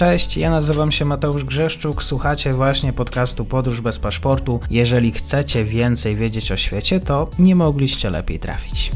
Cześć, ja nazywam się Mateusz Grzeszczuk, słuchacie właśnie podcastu Podróż bez paszportu. Jeżeli chcecie więcej wiedzieć o świecie, to nie mogliście lepiej trafić.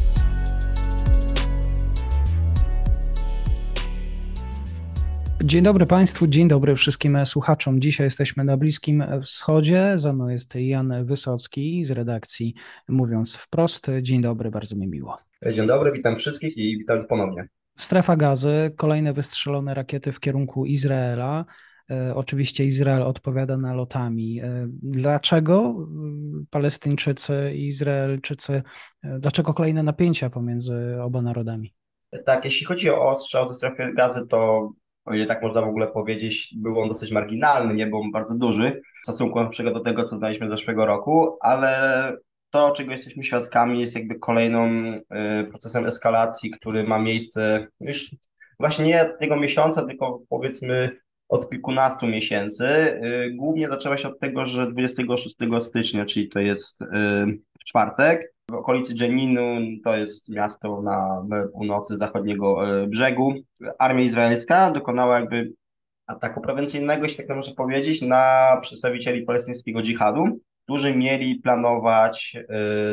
Dzień dobry Państwu, dzień dobry wszystkim słuchaczom. Dzisiaj jesteśmy na Bliskim Wschodzie. Za mną jest Jan Wysocki z redakcji Mówiąc Wprost. Dzień dobry, bardzo mi miło. Dzień dobry, witam wszystkich i witam ponownie. Strefa gazy, kolejne wystrzelone rakiety w kierunku Izraela. E, oczywiście Izrael odpowiada nalotami. E, dlaczego e, Palestyńczycy i Izraelczycy, dlaczego kolejne napięcia pomiędzy oba narodami? Tak, jeśli chodzi o ostrzał ze strefy gazy, to o ile tak można w ogóle powiedzieć, był on dosyć marginalny, nie był on bardzo duży w stosunku do tego, co znaliśmy zeszłego roku, ale to, czego jesteśmy świadkami, jest jakby kolejną y, procesem eskalacji, który ma miejsce już właśnie nie od tego miesiąca, tylko powiedzmy od kilkunastu miesięcy. Y, głównie zaczęła się od tego, że 26 stycznia, czyli to jest y, w czwartek, w okolicy Dżeninu, to jest miasto na północy zachodniego brzegu, armia izraelska dokonała jakby ataku prewencyjnego, jeśli tak można powiedzieć, na przedstawicieli palestyńskiego dżihadu którzy mieli planować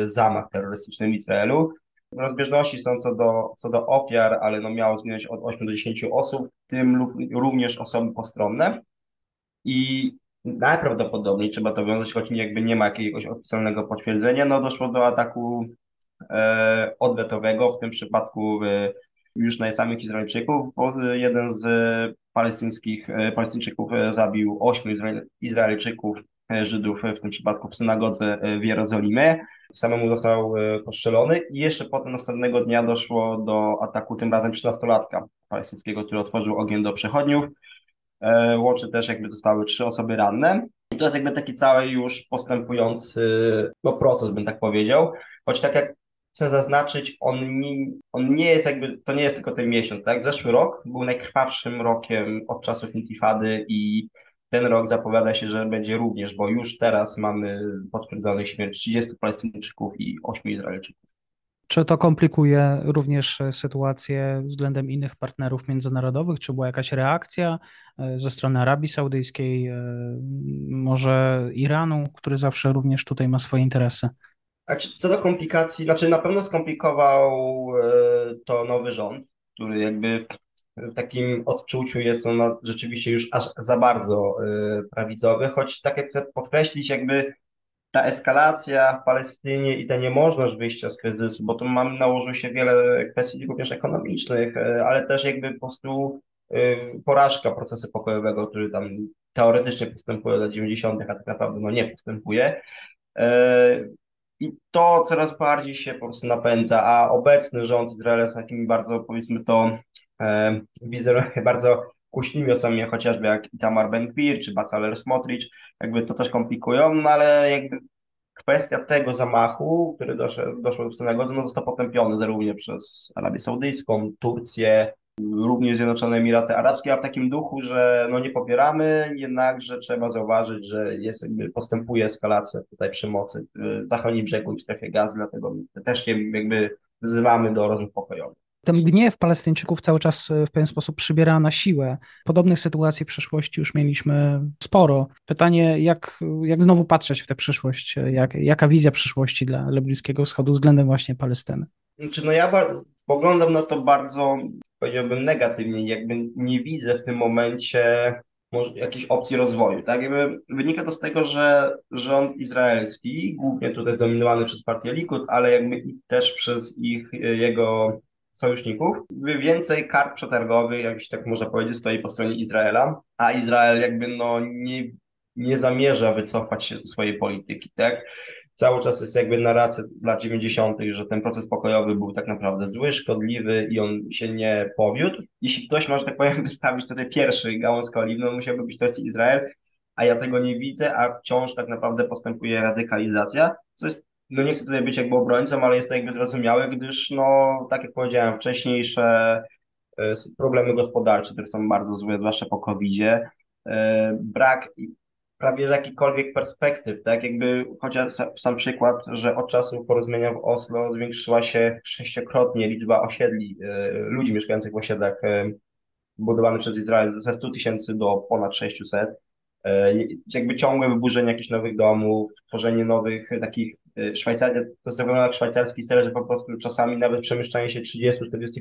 y, zamach terrorystyczny w Izraelu. Rozbieżności są co do, co do ofiar, ale no miało zginąć od 8 do 10 osób, w tym również osoby postronne. I najprawdopodobniej trzeba to wiązać, choć jakby nie ma jakiegoś oficjalnego potwierdzenia, no doszło do ataku e, odwetowego, w tym przypadku e, już na samych Izraelczyków, bo jeden z palestyńskich, e, Palestyńczyków e, zabił ośmiu Izraelczyków Żydów, w tym przypadku w synagodze w Jerozolimie. Samemu został e, postrzelony i jeszcze potem następnego dnia doszło do ataku tym razem 13-latka palestyńskiego, który otworzył ogień do przechodniów. E, łącznie też jakby zostały trzy osoby ranne. I to jest jakby taki cały już postępujący no, proces, bym tak powiedział. Choć tak jak chcę zaznaczyć, on nie, on nie jest jakby, to nie jest tylko ten miesiąc, tak? Zeszły rok był najkrwawszym rokiem od czasów Intifady i ten rok zapowiada się, że będzie również, bo już teraz mamy potwierdzonych śmierć 30 Palestyńczyków i 8 Izraelczyków. Czy to komplikuje również sytuację względem innych partnerów międzynarodowych? Czy była jakaś reakcja e, ze strony Arabii Saudyjskiej, e, może Iranu, który zawsze również tutaj ma swoje interesy? Co do komplikacji, znaczy na pewno skomplikował e, to nowy rząd, który jakby w takim odczuciu jest on rzeczywiście już aż za bardzo y, prawicowy, choć tak jak chcę podkreślić, jakby ta eskalacja w Palestynie i ta niemożność wyjścia z kryzysu, bo tu mamy nałożył się wiele kwestii również ekonomicznych, y, ale też jakby po prostu y, porażka procesu pokojowego, który tam teoretycznie postępuje od 90., a tak naprawdę no nie postępuje. I to coraz bardziej się po prostu napędza, a obecny rząd Izraela jest takimi bardzo, powiedzmy to, wizerunek bardzo kuśnymi osobami, chociażby jak Itamar Ben-Gvir czy Bacalel Smotrich, jakby to też komplikują, no ale jakby kwestia tego zamachu, który doszedł, doszło w synagodze, no został potępiony zarówno przez Arabię Saudyjską, Turcję, również Zjednoczone Emiraty Arabskie, a w takim duchu, że no nie popieramy, jednakże trzeba zauważyć, że jest postępuje eskalacja tutaj przemocy w zachodnim brzegu i w strefie gazy, dlatego też jakby wzywamy do rozmów pokojowych. Ten gniew Palestyńczyków cały czas e, w pewien sposób przybiera na siłę. Podobnych sytuacji w przeszłości już mieliśmy sporo. Pytanie, jak, jak znowu patrzeć w tę przyszłość? Jak, jaka wizja przyszłości dla, Bliskiego Wschodu względem właśnie Palestyny? Znaczy, no ja poglądam na to bardzo, powiedziałbym, negatywnie. Jakby nie widzę w tym momencie jakiejś opcji rozwoju. Tak? Jakby wynika to z tego, że rząd izraelski, głównie tutaj zdominowany przez partię Likud, ale jakby i też przez ich, jego sojuszników. Więcej kart przetargowych, jak się tak można powiedzieć, stoi po stronie Izraela, a Izrael jakby no nie, nie zamierza wycofać się ze swojej polityki, tak? Cały czas jest jakby narracja z lat 90., że ten proces pokojowy był tak naprawdę zły, szkodliwy i on się nie powiódł. Jeśli ktoś, może tak powiem, wystawić tutaj pierwszy gałązkę oliwną, musiałby być to Izrael, a ja tego nie widzę, a wciąż tak naprawdę postępuje radykalizacja, co jest no nie chcę tutaj być jakby obrońcą, ale jest to jakby zrozumiałe, gdyż no, tak jak powiedziałem, wcześniejsze e, problemy gospodarcze, które są bardzo złe, zwłaszcza po COVID-zie, e, brak prawie jakichkolwiek perspektyw, tak jakby chociaż sam przykład, że od czasu porozumienia w Oslo zwiększyła się sześciokrotnie liczba osiedli, e, ludzi mieszkających w osiedlach budowany przez Izrael ze 100 tysięcy do ponad 600. E, jakby ciągłe wyburzenie jakichś nowych domów, tworzenie nowych takich Szwajcaria, to wygląda jak szwajcarski ser, że po prostu czasami nawet przemieszczanie się 30-40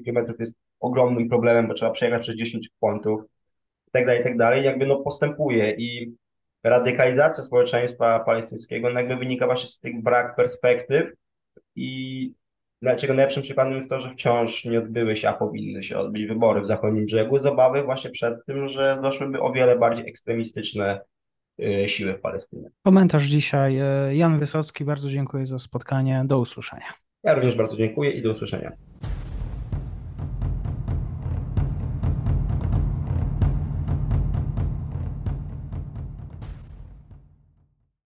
km jest ogromnym problemem, bo trzeba przejechać przez 10 punktów i tak dalej, i tak dalej. Jakby no postępuje i radykalizacja społeczeństwa palestyńskiego no jakby wynika właśnie z tych brak perspektyw i Dlaczego najlepszym przykładem jest to, że wciąż nie odbyły się, a powinny się odbyć wybory w zachodnim brzegu z obawy właśnie przed tym, że doszłyby o wiele bardziej ekstremistyczne y, siły w Palestynie. Komentarz dzisiaj. Y, Jan Wysocki, bardzo dziękuję za spotkanie. Do usłyszenia. Ja również bardzo dziękuję i do usłyszenia.